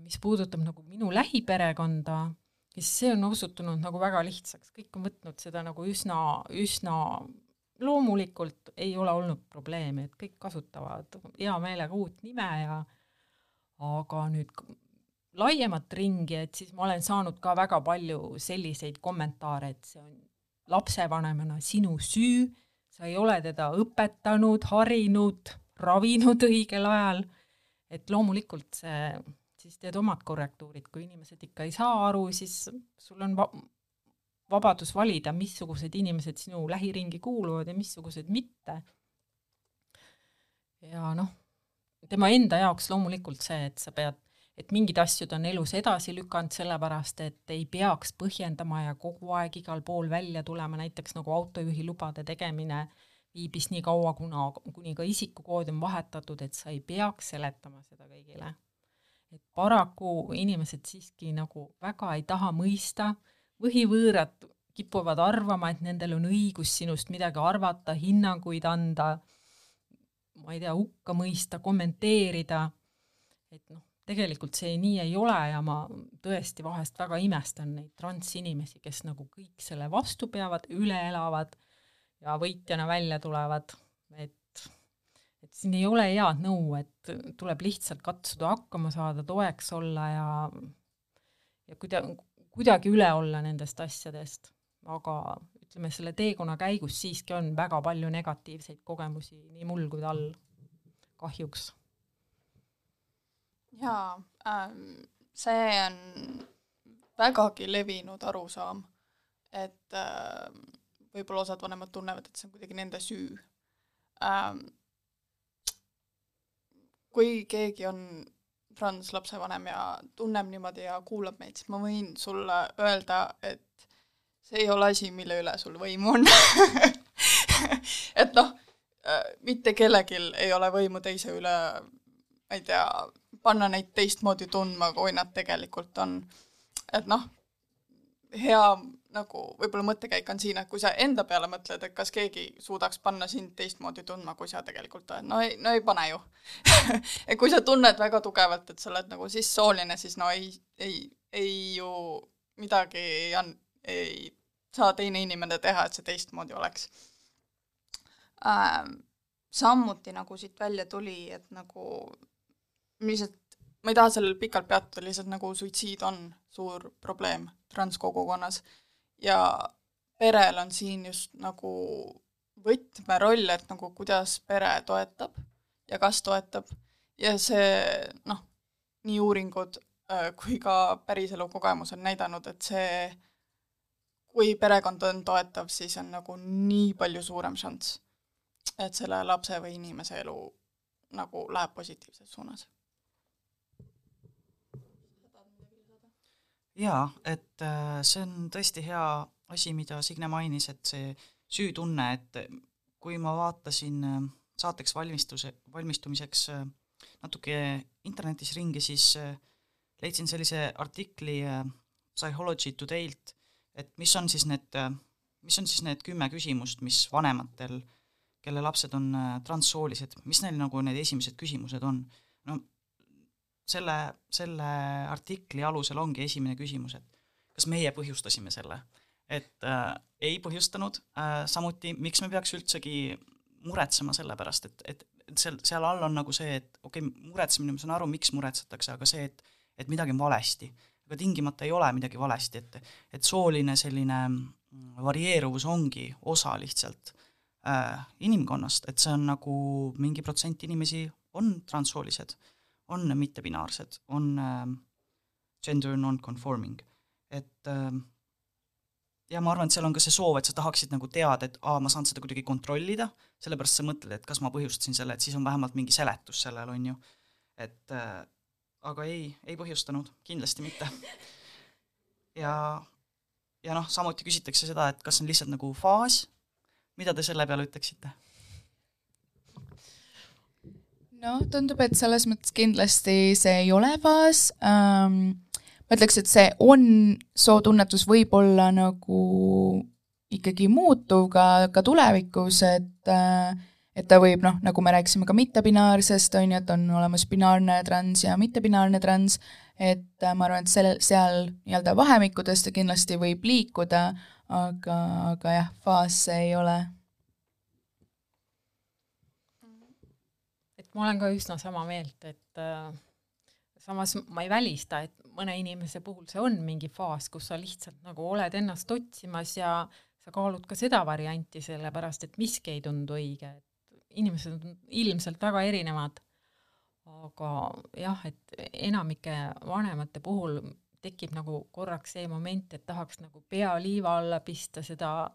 mis puudutab nagu minu lähiperekonda, siis see on osutunud nagu väga lihtsaks, kõik on võtnud seda nagu üsna, üsna loomulikult ei ole olnud probleemi, et kõik kasutavad hea meelega uut nime ja aga nüüd laiemat ringi, et siis ma olen saanud ka väga palju selliseid kommentaare, et see on lapsevanemana sinu süü, sa ei ole teda õpetanud, harinud, ravinud õigel ajal, et loomulikult see, siis teed omad korrektuurid, kui inimesed ikka ei saa aru, siis sul on va-, vabadus valida, missugused inimesed sinu lähiringi kuuluvad ja missugused mitte. ja noh, tema enda jaoks loomulikult see, et sa pead et mingid asjad on elus edasi lükanud, sellepärast et ei peaks põhjendama ja kogu aeg igal pool välja tulema, näiteks nagu autojuhi lubade tegemine viibis nii kaua, kuna, kuni ka isikukood on vahetatud, et sa ei peaks seletama seda kõigile. et paraku inimesed siiski nagu väga ei taha mõista, võhivõõrad kipuvad arvama, et nendel on õigus sinust midagi arvata, hinnanguid anda, ma ei tea, hukka mõista, kommenteerida, et noh, tegelikult see nii ei ole ja ma tõesti vahest väga imestan neid transinimesi, kes nagu kõik selle vastu peavad, üle elavad ja võitjana välja tulevad, et et siin ei ole head nõu, et tuleb lihtsalt katsuda hakkama saada, toeks olla ja ja kuida-, kuidagi üle olla nendest asjadest, aga ütleme, selle teekonna käigus siiski on väga palju negatiivseid kogemusi nii mul kui tal, kahjuks. Jaa ähm,, see on vägagi levinud arusaam, et äh, võib-olla osad vanemad tunnevad, et see on kuidagi nende süü ähm,. kui keegi on translapsevanem ja tunneb niimoodi ja kuulab meid, siis ma võin sulle öelda, et see ei ole asi, mille üle sul võimu on et noh, mitte kellelgi ei ole võimu teise üle, ma ei tea, panna neid teistmoodi tundma, kui nad tegelikult on. et noh, hea nagu võib-olla mõttekäik on siin, et kui sa enda peale mõtled, et kas keegi suudaks panna sind teistmoodi tundma, kui sa tegelikult oled, no ei, no ei pane ju et kui sa tunned väga tugevalt, et sa oled nagu sissooline, siis no ei, ei, ei ju midagi ei, ei saa teine inimene teha, et see teistmoodi oleks ähm,. samuti nagu siit välja tuli, et nagu lihtsalt, ma ei taha sellel pikalt peatuda, lihtsalt nagu suitsiid on suur probleem transkogukonnas ja perel on siin just nagu võtmeroll, et nagu kuidas pere toetab ja kas toetab ja see noh, nii uuringud äh, kui ka päriselu kogemus on näidanud, et see kui perekond on toetav, siis on nagu nii palju suurem šanss, et selle lapse või inimese elu nagu läheb positiivses suunas. Jaa, et äh, see on tõesti hea asi, mida Signe mainis, et see süütunne, et kui ma vaatasin äh, saateks valmistuse, valmistumiseks äh, natuke internetis ringi, siis leidsin sellise artikli Psychology Today'lt, et mis on siis need, mis on siis need kümme küsimust, mis vanematel, kelle lapsed on transsoolised, mis neil nagu need esimesed küsimused on? no selle, selle artikli alusel ongi esimene küsimus, et kas meie põhjustasime selle? et äh, ei põhjustanud äh,, samuti miks me peaks üldsegi muretsema selle pärast, et, et, seal, seal all on nagu see, et okei okay,, muretsemine, ma saan aru, miks muretsetakse, aga see, et et midagi on valesti aga tingimata ei ole midagi valesti, et, et sooline selline mm, varieeruvus ongi osa lihtsalt äh, inimkonnast, et see on nagu mingi protsent inimesi on transsoolised, on mittebinaarsed, on äh, gender non-conforming, et äh, ja ma arvan, et seal on ka see soov, et sa tahaksid nagu teada, et aa, ma saan seda kuidagi kontrollida, sellepärast sa mõtled, et kas ma põhjustasin selle, et siis on vähemalt mingi seletus sellel, on ju. et äh, aga ei, ei põhjustanud, kindlasti mitte. ja, ja noh, samuti küsitakse seda, et kas on lihtsalt nagu faas, mida te selle peale ütleksite? No tundub, et selles mõttes kindlasti see ei ole faas ähm,, ma ütleks, et see on, sootunnetus võib olla nagu ikkagi muutuv ka, ka tulevikus, et äh, et ta võib noh, nagu me rääkisime ka mittebinaarsest, on ju, et on olemas binaarne trans ja mittebinaarne trans, et äh, ma arvan, et selle, seal nii-öelda vahemikkudes ta kindlasti võib liikuda, aga, aga jah, faas see ei ole. et ma olen ka üsna sama meelt, et äh, samas ma ei välista, et mõne inimese puhul see on mingi faas, kus sa lihtsalt nagu oled ennast otsimas ja sa kaalud ka seda varianti, sellepärast et miski ei tundu õige, et inimesed on ilmselt väga erinevad, aga jah, et enamike vanemate puhul tekib nagu korraks see moment, et tahaks nagu pea liiva alla pista, seda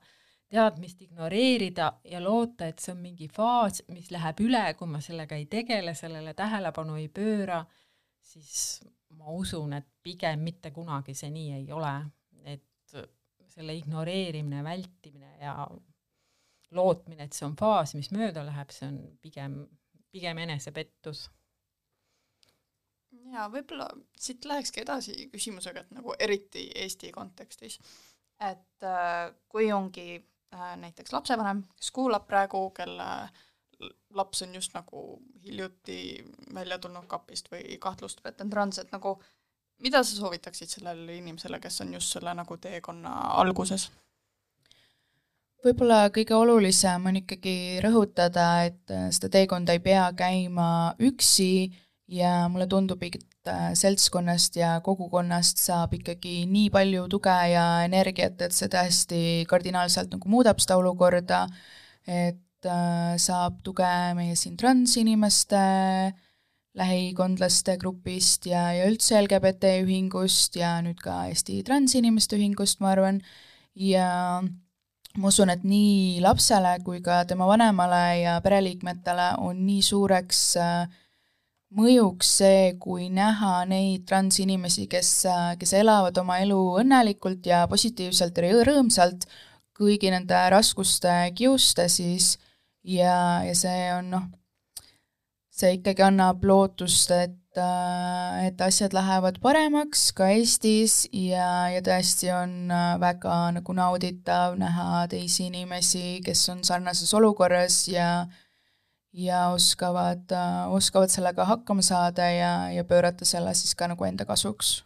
teadmist ignoreerida ja loota, et see on mingi faas, mis läheb üle, kui ma sellega ei tegele, sellele tähelepanu ei pööra, siis ma usun, et pigem mitte kunagi see nii ei ole, et selle ignoreerimine, vältimine ja lootmine, et see on faas, mis mööda läheb, see on pigem, pigem enesepettus. ja võib-olla siit lähekski edasi küsimusega, et nagu eriti Eesti kontekstis, et äh, kui ongi näiteks lapsevanem, kes kuulab praegu, kelle laps on just nagu hiljuti välja tulnud kapist või kahtlustab, et on trans, et nagu mida sa soovitaksid sellele inimesele, kes on just selle nagu teekonna alguses? võib-olla kõige olulisem on ikkagi rõhutada, et äh, seda teekonda ei pea käima üksi ja mulle tundub, äh, seltskonnast ja kogukonnast saab ikkagi nii palju tuge ja energiat, et see tõesti kardinaalselt nagu muudab seda olukorda, et äh, saab tuge meie siin transinimeste lähikondlaste grupist ja, ja üldse LGBT ühingust ja nüüd ka Eesti Transinimeste Ühingust, ma arvan, ja ma usun, et nii lapsele kui ka tema vanemale ja pereliikmetele on nii suureks äh, mõjuks see, kui näha neid transinimesi, kes, äh, kes elavad oma elu õnnelikult ja positiivselt ja rõõmsalt kõigi nende raskuste kiuste siis. Ja, ja see on noh, see ikkagi annab lootust, et Äh, et asjad lähevad paremaks ka Eestis ja, ja tõesti on äh, väga nagu nauditav näha teisi inimesi, kes on sarnases olukorras ja ja oskavad, äh, oskavad sellega hakkama saada ja, ja pöörata selle siis ka nagu enda kasuks.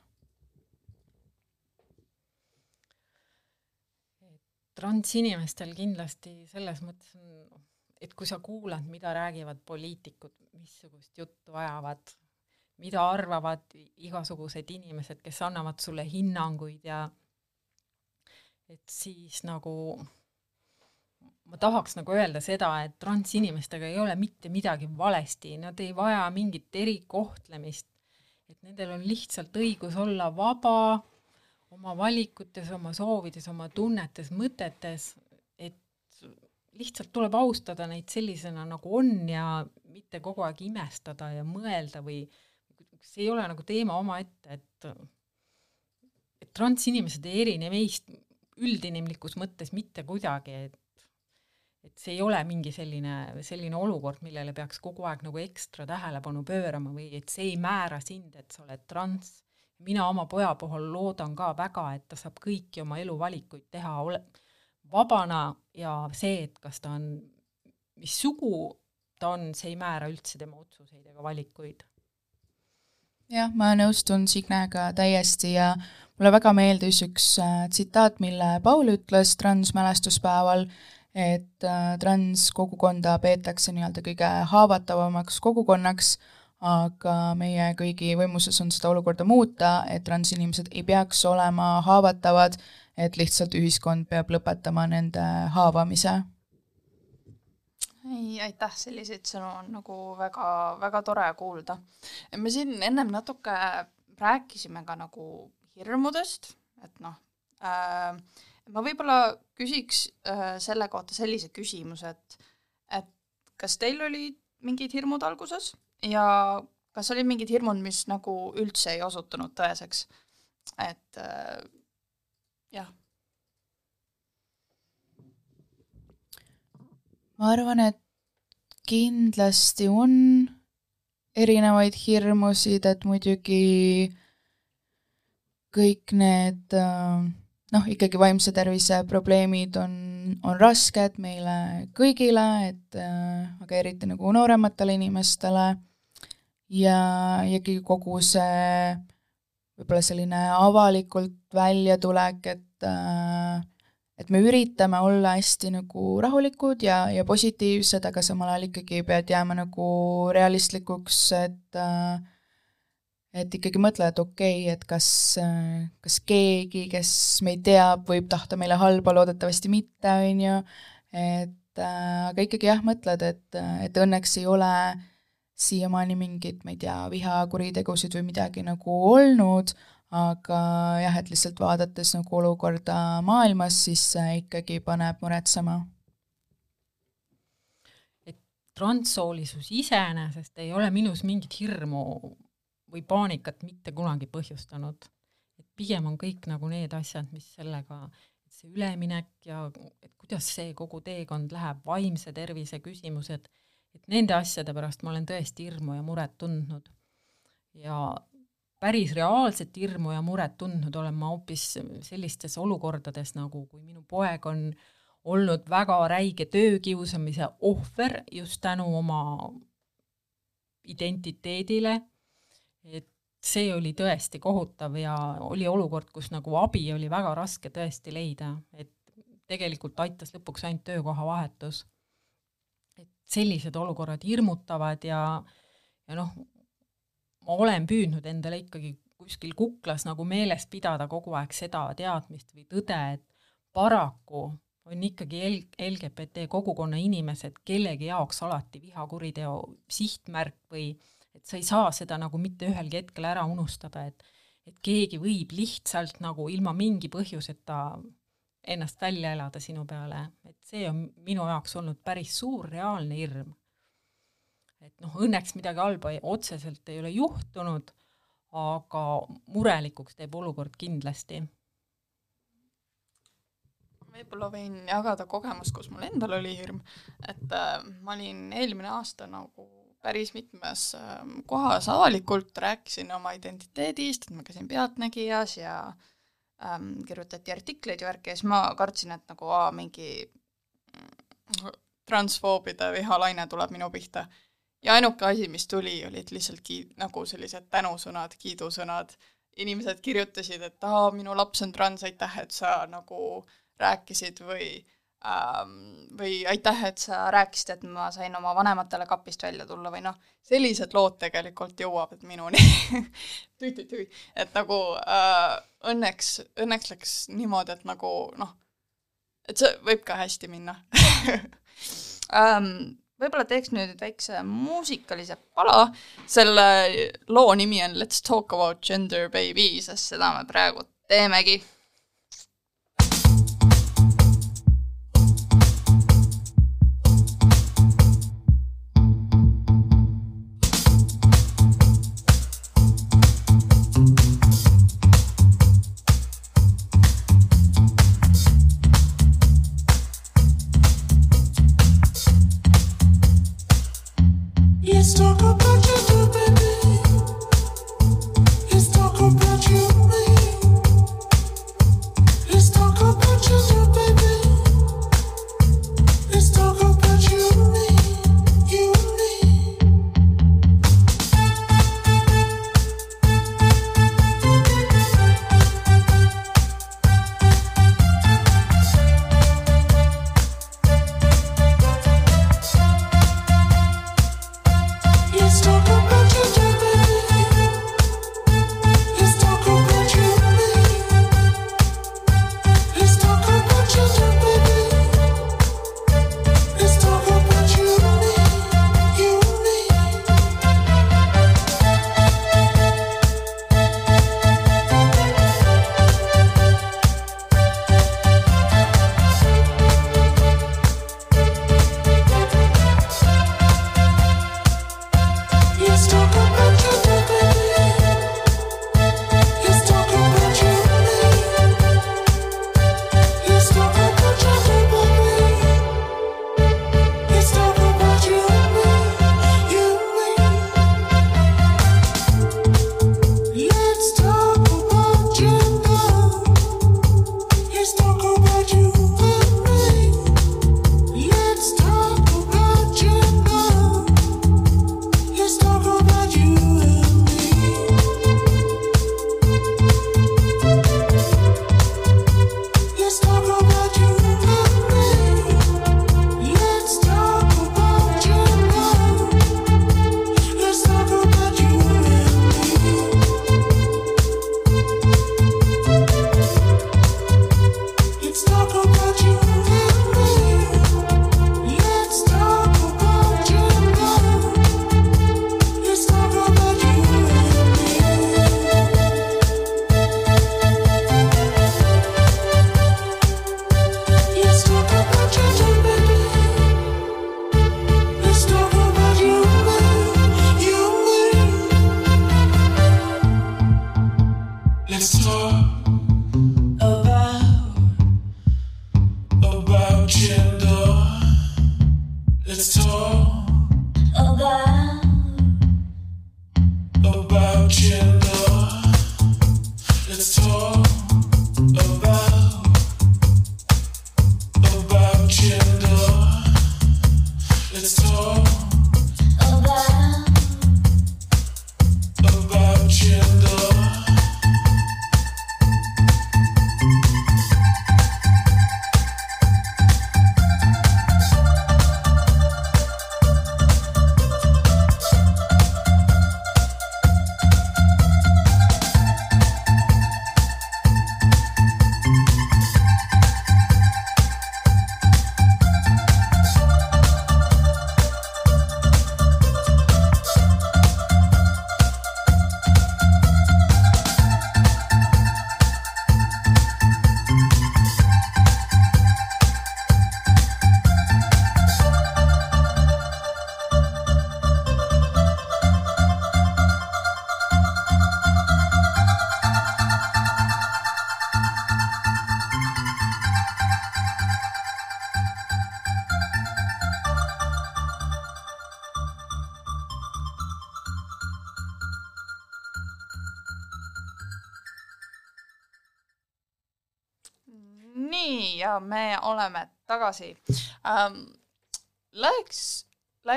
transinimestel kindlasti selles mõttes on, et kui sa kuulad, mida räägivad poliitikud, missugust juttu ajavad mida arvavad igasugused inimesed, kes annavad sulle hinnanguid ja et siis nagu ma tahaks nagu öelda seda, et transinimestega ei ole mitte midagi valesti, nad ei vaja mingit erikohtlemist, et nendel on lihtsalt õigus olla vaba oma valikutes, oma soovides, oma tunnetes, mõtetes, et lihtsalt tuleb austada neid sellisena, nagu on ja mitte kogu aeg imestada ja mõelda või see ei ole nagu teema omaette, et et transinimesed ei erine meist üldinimlikus mõttes mitte kuidagi, et et see ei ole mingi selline, selline olukord, millele peaks kogu aeg nagu ekstra tähelepanu pöörama või et see ei määra sind, et sa oled trans. mina oma poja puhul loodan ka väga, et ta saab kõiki oma eluvalikuid teha ole-, vabana ja see, et kas ta on, mis sugu ta on, see ei määra üldse tema otsuseid ega valikuid jah, ma nõustun Signega täiesti ja mulle väga meeldis üks äh, tsitaat, mille Paul ütles transmälestuspäeval, et äh, transkogukonda peetakse nii-öelda kõige haavatavamaks kogukonnaks, aga meie kõigi võimuses on seda olukorda muuta, et transinimesed ei peaks olema haavatavad, et lihtsalt ühiskond peab lõpetama nende haavamise ei, aitäh, selliseid sõnu on nagu väga, väga tore kuulda. me siin ennem natuke rääkisime ka nagu hirmudest, et noh äh,, ma võib-olla küsiks äh, selle kohta sellise küsimuse, et et kas teil olid mingid hirmud alguses ja kas olid mingid hirmud, mis nagu üldse ei osutunud tõeseks? et äh, jah ma arvan, et kindlasti on erinevaid hirmusid, et muidugi kõik need noh, ikkagi vaimse tervise probleemid on, on rasked meile kõigile, et aga eriti nagu noorematele inimestele. Ja, ja ikkagi kogu see võib-olla selline avalikult väljatulek, et äh, et me üritame olla hästi nagu rahulikud ja, ja positiivsed, aga samal ajal ikkagi pead jääma nagu realistlikuks, et äh, et ikkagi mõtle, et okei okay,, et kas, kas keegi, kes meid teab, võib tahta meile halba, loodetavasti mitte, on ju, et äh, aga ikkagi jah, mõtled, et, et õnneks ei ole siiamaani mingeid, ma ei tea, vihakuritegusid või midagi nagu olnud, aga jah, et lihtsalt vaadates nagu olukorda maailmas, siis see ikkagi paneb muretsema. et transsoolisus iseenesest ei ole minus mingit hirmu või paanikat mitte kunagi põhjustanud. et pigem on kõik nagu need asjad, mis sellega, see üleminek ja et kuidas see kogu teekond läheb, vaimse tervise küsimused, et nende asjade pärast ma olen tõesti hirmu ja muret tundnud. ja päris reaalset hirmu ja muret tundnud olen ma hoopis sellistes olukordades, nagu kui minu poeg on olnud väga räige töökiusamise ohver just tänu oma identiteedile, et see oli tõesti kohutav ja oli olukord, kus nagu abi oli väga raske tõesti leida, et tegelikult aitas lõpuks ainult töökohavahetus. et sellised olukorrad hirmutavad ja, ja noh, ma olen püüdnud endale ikkagi kuskil kuklas nagu meeles pidada kogu aeg seda teadmist või tõde, et paraku on ikkagi LGBT kogukonna inimesed kellegi jaoks alati vihakuriteo sihtmärk või et sa ei saa seda nagu mitte ühelgi hetkel ära unustada, et et keegi võib lihtsalt nagu ilma mingi põhjuseta ennast välja elada sinu peale, et see on minu jaoks olnud päris suur reaalne hirm. et noh, õnneks midagi halba ei, otseselt ei ole juhtunud, aga murelikuks teeb olukord kindlasti. Võib-olla võin jagada kogemust, kus mul endal oli hirm, et äh, ma olin eelmine aasta nagu päris mitmes äh, kohas avalikult, rääkisin oma identiteedist, et ma käisin Pealtnägijas ja ähm, kirjutati artikleid ja värki ja siis ma kartsin, et nagu aa, mingi mm, transfoobide vihalaine tuleb minu pihta. ja ainuke asi, mis tuli, olid lihtsalt ki-, nagu sellised tänusõnad, kiidusõnad, inimesed kirjutasid, et aa, minu laps on trans, aitäh, et sa nagu rääkisid või ähm, või aitäh, et sa rääkisid, et ma sain oma vanematele kapist välja tulla või noh, sellised lood tegelikult jõuavad minuni tüü-tüü-tüü, et nagu äh, õnneks, õnneks läks niimoodi, et nagu noh, et see võib ka hästi minna ähm, võib-olla teeks nüüd väikse muusikalise pala, selle loo nimi on Let's talk about gender baby, sest seda me praegu teemegi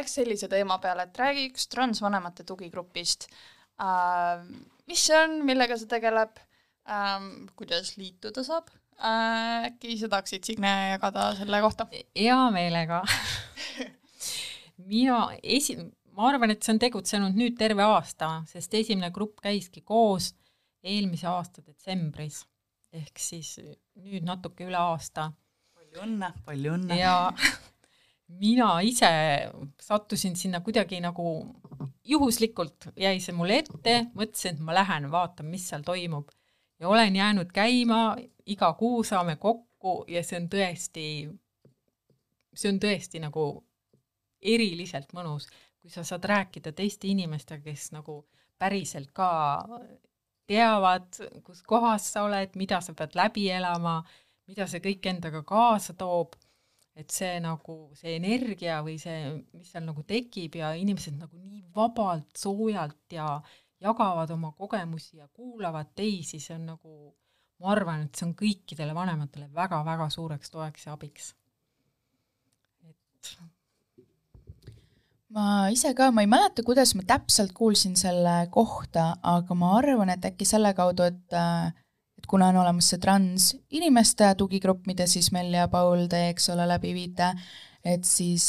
läheks sellise teema peale, et räägiks transvanemate tugigrupist ähm,. mis see on, millega see tegeleb ähm,, kuidas liituda saab äh,? äkki sa tahaksid, Signe, jagada selle kohta? hea meelega. mina esi-, ma arvan, et see on tegutsenud nüüd terve aasta, sest esimene grupp käiski koos eelmise aasta detsembris ehk siis nüüd natuke üle aasta palju õnne, palju õnne. ja mina ise sattusin sinna kuidagi nagu juhuslikult jäi see mulle ette, mõtlesin, et ma lähen vaatan, mis seal toimub. Ja olen jäänud käima, iga kuu saame kokku ja see on tõesti, see on tõesti nagu eriliselt mõnus, kui sa saad rääkida teiste inimestega, kes nagu päriselt ka teavad, kus kohas sa oled, mida sa pead läbi elama, mida see kõik endaga kaasa toob et see nagu, see energia või see, mis seal nagu tekib ja inimesed nagu nii vabalt, soojalt ja jagavad oma kogemusi ja kuulavad teisi, see on nagu, ma arvan, et see on kõikidele vanematele väga-väga suureks toeks ja abiks. et ma ise ka, ma ei mäleta, kuidas ma täpselt kuulsin selle kohta, aga ma arvan, et äkki selle kaudu, et äh, et kuna on olemas see transinimeste tugigrupp, mida siis Mel ja Paul te, eks ole, läbi viite, et siis,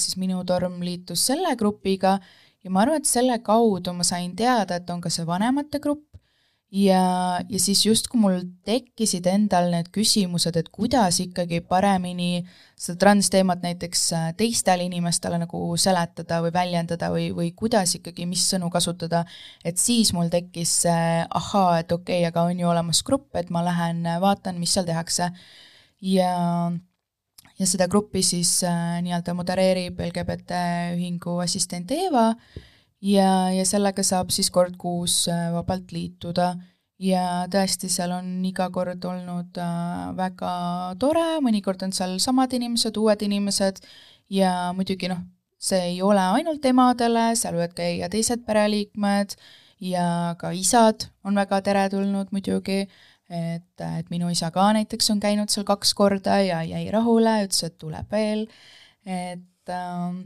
siis minu torm liitus selle grupiga. Ja ma arvan, et selle kaudu ma sain teada, et on ka see vanemate grupp ja, ja siis justkui mul tekkisid endal need küsimused, et kuidas ikkagi paremini seda transteemat näiteks äh, teistele inimestele nagu seletada või väljendada või, või kuidas ikkagi, mis sõnu kasutada, et siis mul tekkis see ahaa, et okei okay,, aga on ju olemas grupp, et ma lähen äh, vaatan, mis seal tehakse. ja, ja seda gruppi siis äh, nii-öelda modereerib LGBT ühingu assistent Eeva ja, ja sellega saab siis kord kuus äh, vabalt liituda. Ja tõesti, seal on iga kord olnud äh, väga tore, mõnikord on seal samad inimesed, uued inimesed. Ja muidugi noh, see ei ole ainult emadele, seal võivad käia teised pereliikmed. Ja ka isad on väga teretulnud muidugi, et, et minu isa ka näiteks on käinud seal kaks korda ja jäi rahule, ütles, et tuleb veel, et ähm,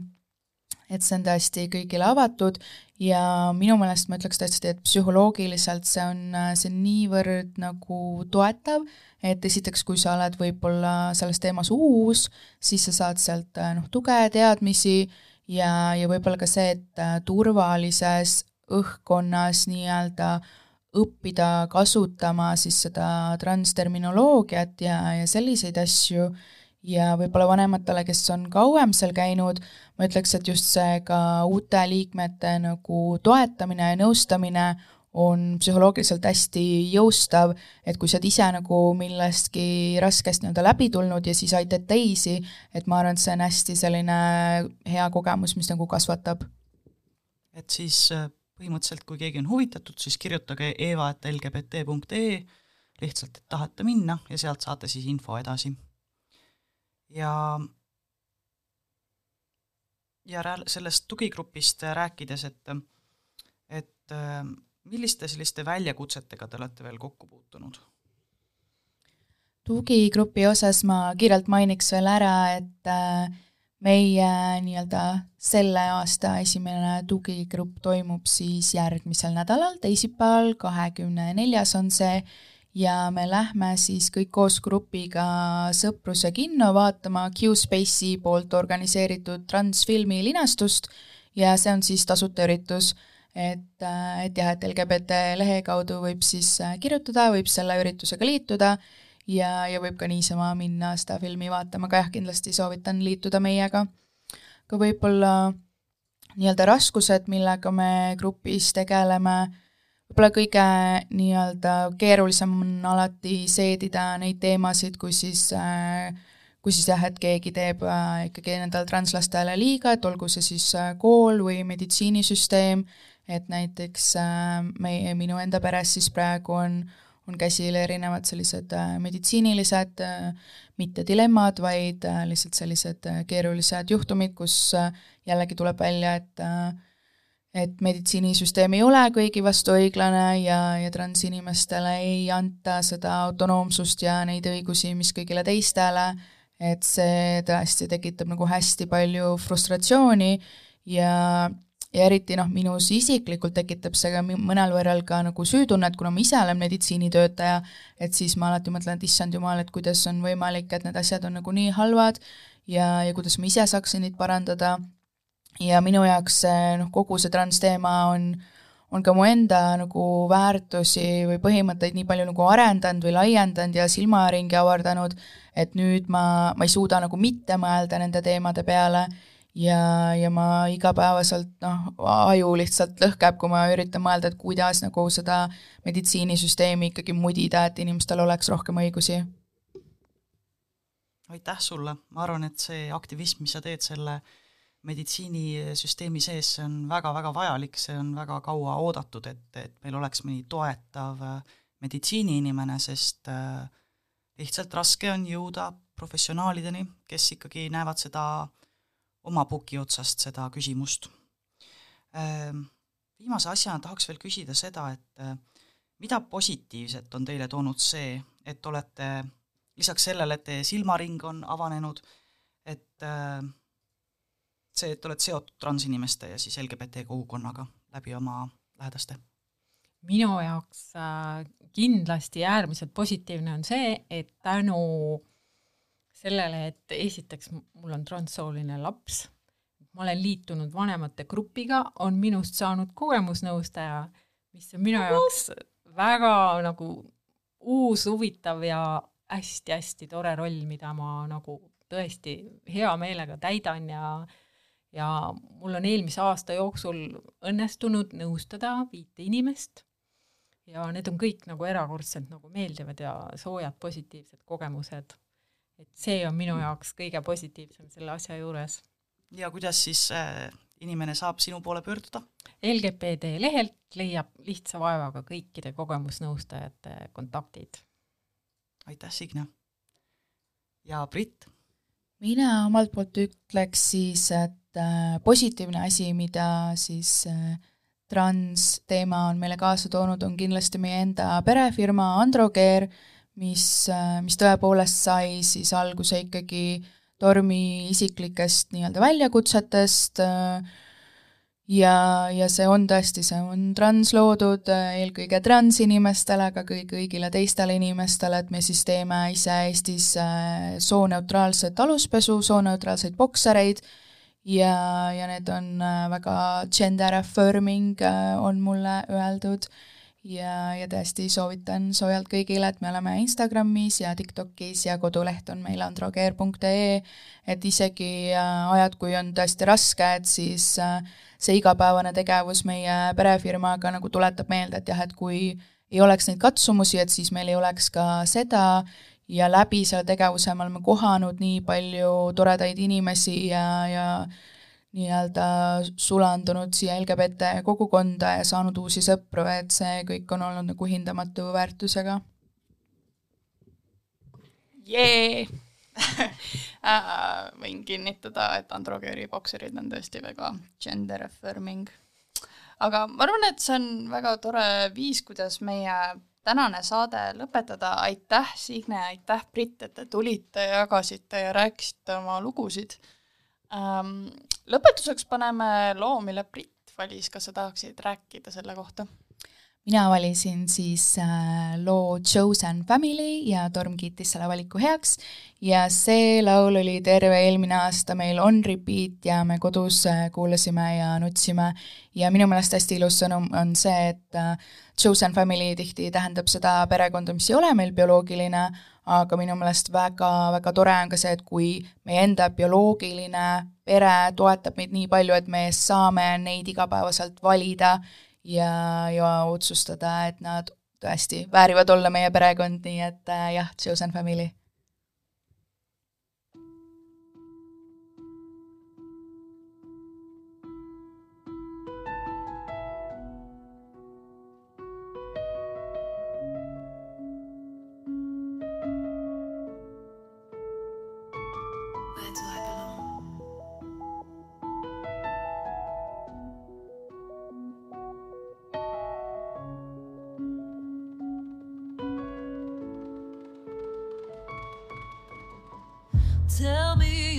et see on tõesti kõigile avatud ja minu meelest ma ütleks tõesti, et psühholoogiliselt see on, see on niivõrd nagu toetav, et esiteks, kui sa oled võib-olla selles teemas uus, siis sa saad sealt noh, tuge, teadmisi ja, ja võib-olla ka see, et äh, turvalises õhkkonnas nii-öelda õppida kasutama siis seda transterminoloogiat ja, ja selliseid asju ja võib-olla vanematele, kes on kauem seal käinud, ma ütleks, et just see ka uute liikmete nagu toetamine ja nõustamine on psühholoogiliselt hästi jõustav, et kui sa oled ise nagu millestki raskest nii-öelda läbi tulnud ja siis aitad teisi, et ma arvan, et see on hästi selline hea kogemus, mis nagu kasvatab et siis äh, põhimõtteliselt, kui keegi on huvitatud, siis kirjutage eva.lgbt.ee lihtsalt, et tahate minna ja sealt saate siis info edasi. Ja ja sellest tugigrupist rääkides, et et milliste selliste väljakutsetega te olete veel kokku puutunud? tugigrupi osas ma kiirelt mainiks veel ära, et meie nii-öelda selle aasta esimene tugigrupp toimub siis järgmisel nädalal, teisipäeval, kahekümne neljas on see ja me lähme siis kõik koos grupiga Sõpruse kinno vaatama Q-Space'i poolt organiseeritud transfilmi linastust ja see on siis tasuta üritus et, et jah, et LGBT lehe kaudu võib siis äh, kirjutada, võib selle üritusega liituda ja, ja võib ka niisama minna seda filmi vaatama, aga jah, kindlasti soovitan liituda meiega. ka võib-olla nii-öelda raskused, millega me grupis tegeleme, võib-olla kõige nii-öelda keerulisem on alati seedida neid teemasid, kui siis äh, kui siis jah, et keegi teeb äh, ikkagi nendele translastele liiga, et olgu see siis äh, kool või meditsiinisüsteem, et näiteks äh, meie, minu enda peres siis praegu on, on käsil erinevad sellised meditsiinilised mitte dilemmad, vaid lihtsalt sellised keerulised juhtumid, kus jällegi tuleb välja, et et meditsiinisüsteem ei ole kõigi vastu õiglane ja, ja transinimestele ei anta seda autonoomsust ja neid õigusi, mis kõigile teistele, et see tõesti tekitab nagu hästi palju frustratsiooni ja, ja eriti noh, minus isiklikult tekitab see ka mõnel võrral ka nagu süütunnet, kuna ma ise olen meditsiinitöötaja, et siis ma alati mõtlen, et issand jumal, et kuidas on võimalik, et need asjad on nagu nii halvad ja, ja kuidas ma ise saaksin neid parandada ja minu jaoks see noh, kogu see transteema on, on ka mu enda nagu väärtusi või põhimõtteid nii palju nagu arendanud või laiendanud ja silmaringi avardanud, et nüüd ma, ma ei suuda nagu mitte mõelda nende teemade peale ja, ja ma igapäevaselt noh, aju lihtsalt lõhkeb, kui ma üritan mõelda, et kuidas nagu seda meditsiinisüsteemi ikkagi mudida, et inimestel oleks rohkem õigusi. aitäh sulle, ma arvan, et see aktivism, mis sa teed selle meditsiinisüsteemi sees, see on väga-väga vajalik, see on väga kaua oodatud, et, et meil oleks mõni toetav äh, meditsiiniinimene, sest äh, lihtsalt raske on jõuda professionaalideni, kes ikkagi näevad seda oma puki otsast, seda küsimust. Viimase asjana tahaks veel küsida seda, et äh, mida positiivset on teile toonud see, et olete lisaks sellele, et teie silmaring on avanenud, et äh, see, et oled seotud transinimeste ja siis LGBT kogukonnaga läbi oma lähedaste? minu jaoks äh, kindlasti äärmiselt positiivne on see, et tänu sellele, et esiteks mul on transsooline laps, ma olen liitunud vanemate grupiga, on minust saanud kogemusnõustaja, mis on minu jaoks väga nagu uus, huvitav ja hästi-hästi tore roll, mida ma nagu tõesti hea meelega täidan ja ja mul on eelmise aasta jooksul õnnestunud nõustada viite inimest ja need on kõik nagu erakordselt nagu meeldivad ja soojad positiivsed kogemused. et see on minu jaoks kõige positiivsem selle asja juures. ja kuidas siis äh, inimene saab sinu poole pöörduda? LGPD lehelt leiab lihtsa vaevaga kõikide kogemusnõustajate kontaktid. aitäh, Signe! ja Brit? mina omalt poolt ütleks siis, et positiivne asi, mida siis äh, transteema on meile kaasa toonud, on kindlasti meie enda perefirma Androgear, mis, mis tõepoolest sai siis alguse ikkagi Tormi isiklikest nii-öelda väljakutsetest ja, ja see on tõesti, see on transloodud eelkõige transinimestele, aga kõi-, kõigile teistele inimestele, et me siis teeme ise Eestis sooneutraalset aluspesu, sooneutraalseid boksereid, ja, ja need on väga gender affirming, on mulle öeldud, ja, ja tõesti soovitan soojalt kõigile, et me oleme Instagramis ja TikTokis ja koduleht on meil androgeer.ee, et isegi ajad, kui on tõesti raske, et siis see igapäevane tegevus meie perefirmaga nagu tuletab meelde, et jah, et kui ei oleks neid katsumusi, et siis meil ei oleks ka seda ja läbi selle tegevuse me oleme kohanud nii palju toredaid inimesi ja, ja nii-öelda sulandunud siia LGBT kogukonda ja saanud uusi sõpru, et see kõik on olnud nagu hindamatu väärtusega. jee! võin kinnitada, et androgeeri bokserid on tõesti väga gender affirming. aga ma arvan, et see on väga tore viis, kuidas meie tänane saade lõpetada, aitäh, Signe, aitäh, Brit, et te tulite, jagasite ja rääkisite oma lugusid ähm,. lõpetuseks paneme loo, mille Brit valis, kas sa tahaksid rääkida selle kohta? Mina valisin siis äh, loo Chosen Family ja Torm kiitis selle valiku heaks. Ja see laul oli terve eelmine aasta meil on repeat ja me kodus äh, kuulasime ja nutsime. Ja minu meelest hästi ilus sõnum on see, et äh, Chosen Family tihti tähendab seda perekonda, mis ei ole meil bioloogiline, aga minu meelest väga-väga tore on ka see, et kui meie enda bioloogiline pere toetab meid nii palju, et me saame neid igapäevaselt valida ja, ja otsustada, et nad tõesti väärivad olla meie perekond, nii et äh, jah, chosen family.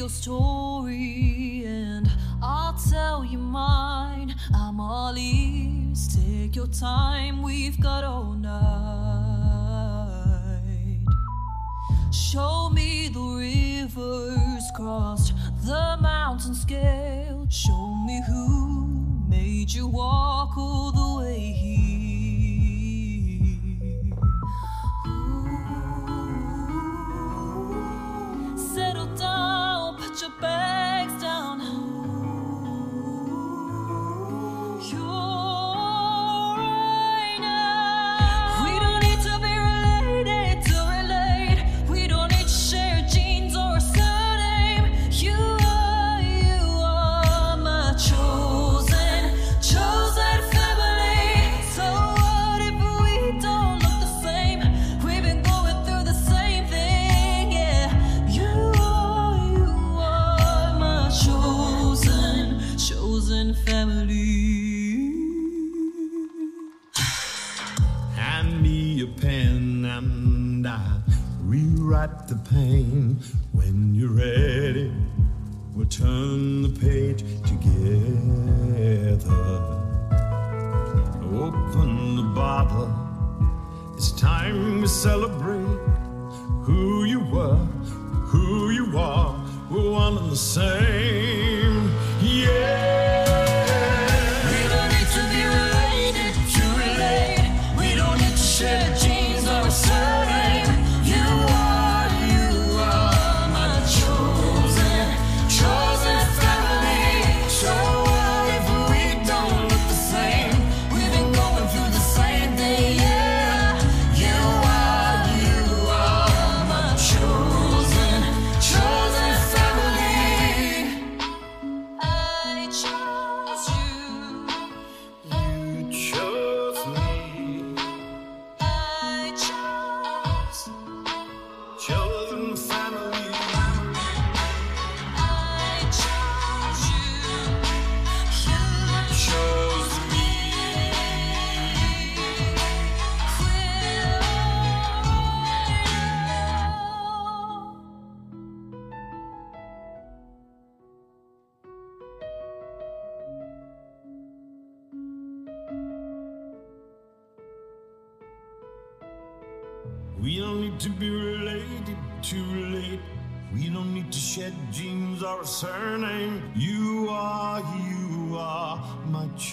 your story and I'll tell you mine. I'm all ears, take your time, we've got all night. Show me the rivers crossed, the mountain scaled. Show me who made you walk all the way here. one and the same.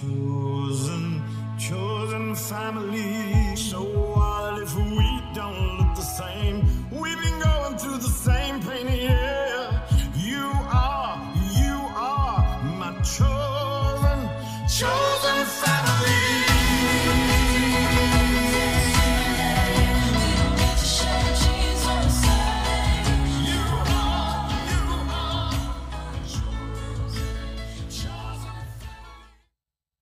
to